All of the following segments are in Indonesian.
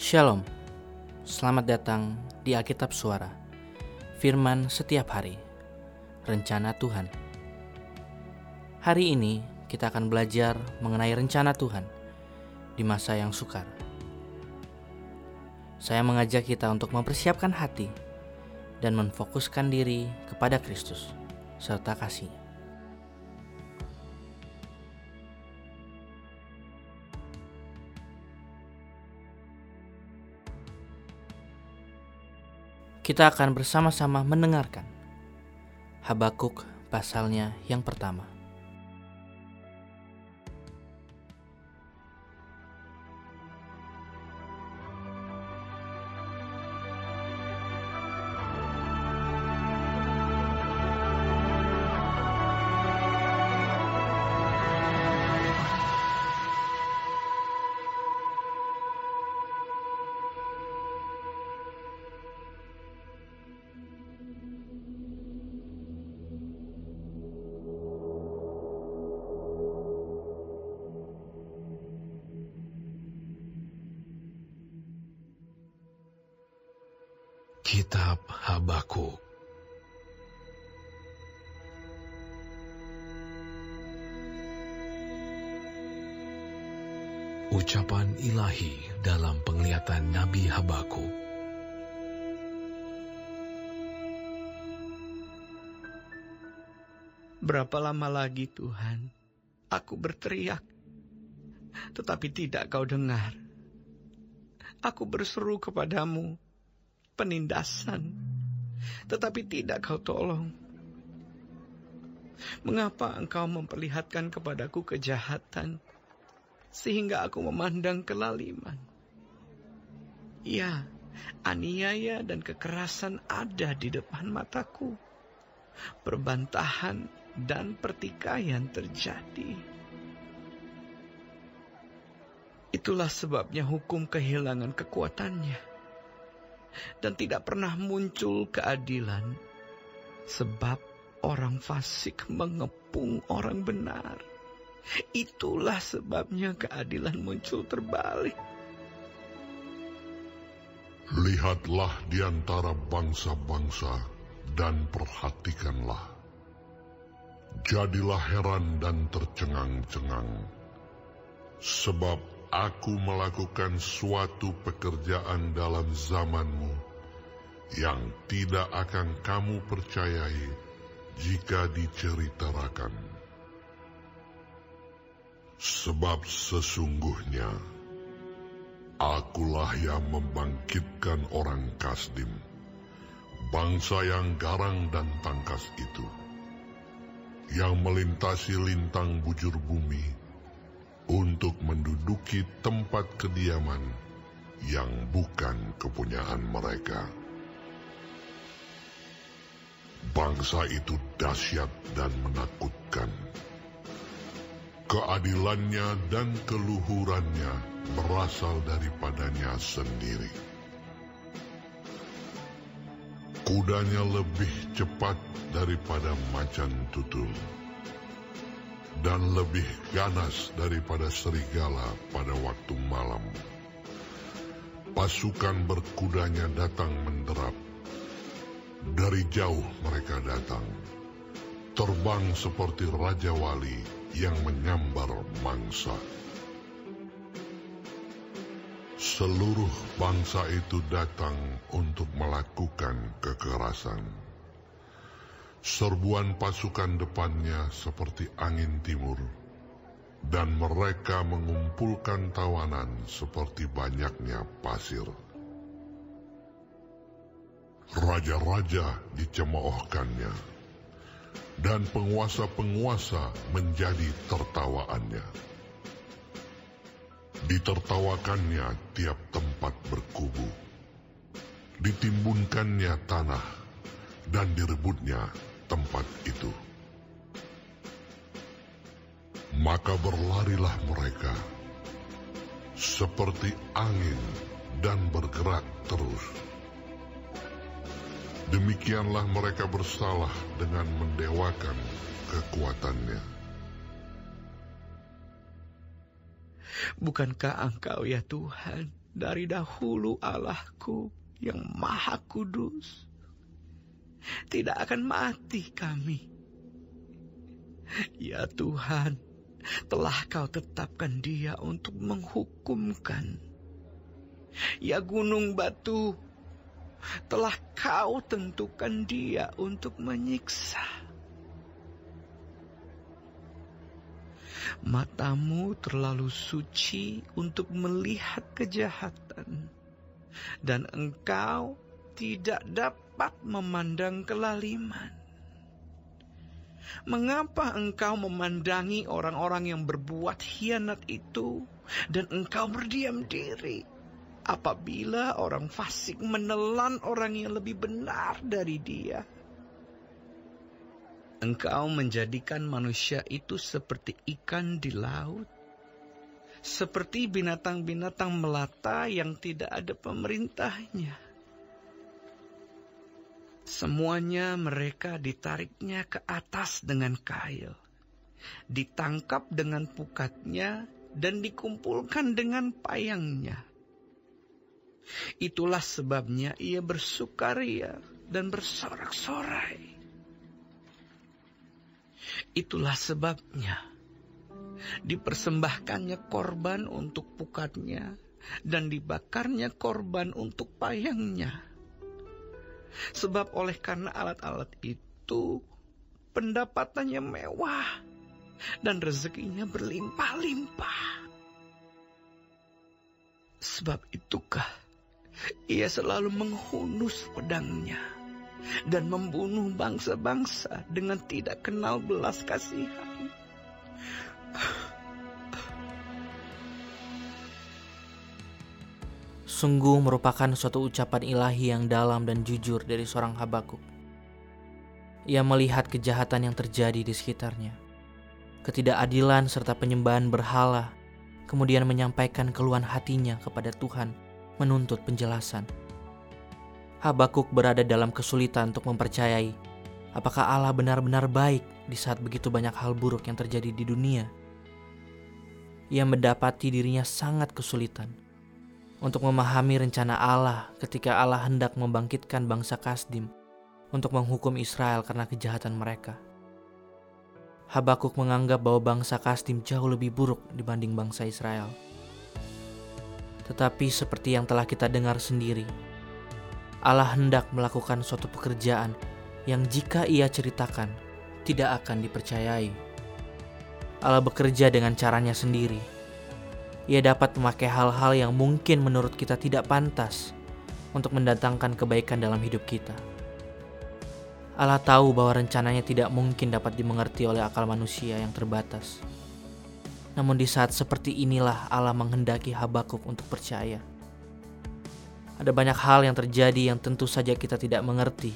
Shalom, selamat datang di Alkitab Suara, Firman setiap hari, Rencana Tuhan. Hari ini kita akan belajar mengenai rencana Tuhan di masa yang sukar. Saya mengajak kita untuk mempersiapkan hati dan memfokuskan diri kepada Kristus serta kasihnya. Kita akan bersama-sama mendengarkan Habakuk pasalnya yang pertama. Kitab Habakuk. Ucapan ilahi dalam penglihatan Nabi Habakuk. Berapa lama lagi Tuhan? Aku berteriak, tetapi tidak kau dengar. Aku berseru kepadamu, penindasan, tetapi tidak kau tolong. Mengapa engkau memperlihatkan kepadaku kejahatan, sehingga aku memandang kelaliman? Ya, aniaya dan kekerasan ada di depan mataku. Perbantahan dan pertikaian terjadi. Itulah sebabnya hukum kehilangan kekuatannya dan tidak pernah muncul keadilan, sebab orang fasik mengepung orang benar. Itulah sebabnya keadilan muncul terbalik. Lihatlah di antara bangsa-bangsa dan perhatikanlah. Jadilah heran dan tercengang-cengang, sebab aku melakukan suatu pekerjaan dalam zamanmu yang tidak akan kamu percayai jika diceritakan. Sebab sesungguhnya akulah yang membangkitkan orang Kasdim, bangsa yang garang dan tangkas itu, yang melintasi lintang bujur bumi, untuk menduduki tempat kediaman yang bukan kepunyaan mereka. Bangsa itu dahsyat dan menakutkan. Keadilannya dan keluhurannya berasal daripadanya sendiri. Kudanya lebih cepat daripada macan tutul dan lebih ganas daripada serigala pada waktu malam. Pasukan berkudanya datang menderap. Dari jauh mereka datang, terbang seperti Raja Wali yang menyambar mangsa. Seluruh bangsa itu datang untuk melakukan kekerasan serbuan pasukan depannya seperti angin timur, dan mereka mengumpulkan tawanan seperti banyaknya pasir. Raja-raja dicemoohkannya, dan penguasa-penguasa menjadi tertawaannya. Ditertawakannya tiap tempat berkubu, ditimbunkannya tanah, dan direbutnya tempat itu. Maka berlarilah mereka seperti angin dan bergerak terus. Demikianlah mereka bersalah dengan mendewakan kekuatannya. Bukankah Engkau ya Tuhan dari dahulu Allahku yang maha kudus? Tidak akan mati kami. Ya Tuhan, telah kau tetapkan dia untuk menghukumkan. Ya gunung batu, telah kau tentukan dia untuk menyiksa. Matamu terlalu suci untuk melihat kejahatan, dan engkau tidak dapat memandang kelaliman. Mengapa engkau memandangi orang-orang yang berbuat hianat itu, dan engkau berdiam diri? Apabila orang fasik menelan orang yang lebih benar dari dia, engkau menjadikan manusia itu seperti ikan di laut, seperti binatang-binatang melata yang tidak ada pemerintahnya. Semuanya mereka ditariknya ke atas dengan kail, ditangkap dengan pukatnya, dan dikumpulkan dengan payangnya. Itulah sebabnya ia bersukaria dan bersorak-sorai. Itulah sebabnya dipersembahkannya korban untuk pukatnya dan dibakarnya korban untuk payangnya. Sebab oleh karena alat-alat itu pendapatannya mewah dan rezekinya berlimpah-limpah. Sebab itukah ia selalu menghunus pedangnya dan membunuh bangsa-bangsa dengan tidak kenal belas kasihan. Sungguh merupakan suatu ucapan ilahi yang dalam dan jujur dari seorang Habakuk. Ia melihat kejahatan yang terjadi di sekitarnya, ketidakadilan serta penyembahan berhala, kemudian menyampaikan keluhan hatinya kepada Tuhan menuntut penjelasan. Habakuk berada dalam kesulitan untuk mempercayai apakah Allah benar-benar baik di saat begitu banyak hal buruk yang terjadi di dunia. Ia mendapati dirinya sangat kesulitan untuk memahami rencana Allah ketika Allah hendak membangkitkan bangsa Kasdim untuk menghukum Israel karena kejahatan mereka. Habakuk menganggap bahwa bangsa Kasdim jauh lebih buruk dibanding bangsa Israel. Tetapi seperti yang telah kita dengar sendiri, Allah hendak melakukan suatu pekerjaan yang jika ia ceritakan tidak akan dipercayai. Allah bekerja dengan caranya sendiri. Ia dapat memakai hal-hal yang mungkin menurut kita tidak pantas untuk mendatangkan kebaikan dalam hidup kita. Allah tahu bahwa rencananya tidak mungkin dapat dimengerti oleh akal manusia yang terbatas. Namun di saat seperti inilah Allah menghendaki Habakuk untuk percaya. Ada banyak hal yang terjadi yang tentu saja kita tidak mengerti.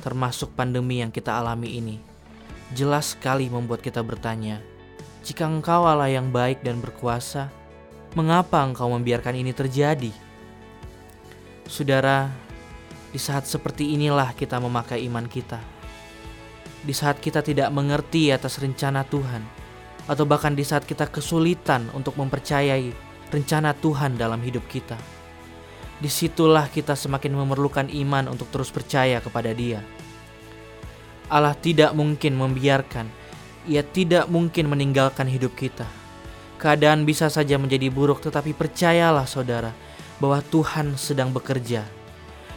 Termasuk pandemi yang kita alami ini. Jelas sekali membuat kita bertanya, jika engkau Allah yang baik dan berkuasa, mengapa engkau membiarkan ini terjadi? Saudara, di saat seperti inilah kita memakai iman kita. Di saat kita tidak mengerti atas rencana Tuhan, atau bahkan di saat kita kesulitan untuk mempercayai rencana Tuhan dalam hidup kita. Di situlah kita semakin memerlukan iman untuk terus percaya kepada Dia. Allah tidak mungkin membiarkan, Ia tidak mungkin meninggalkan hidup kita. Keadaan bisa saja menjadi buruk, tetapi percayalah, saudara, bahwa Tuhan sedang bekerja.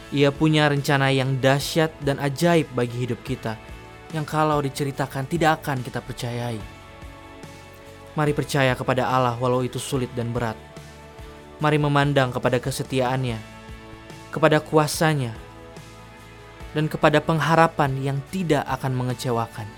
Ia punya rencana yang dahsyat dan ajaib bagi hidup kita, yang kalau diceritakan tidak akan kita percayai. Mari percaya kepada Allah walau itu sulit dan berat. Mari memandang kepada kesetiaannya, kepada kuasanya, dan kepada pengharapan yang tidak akan mengecewakan.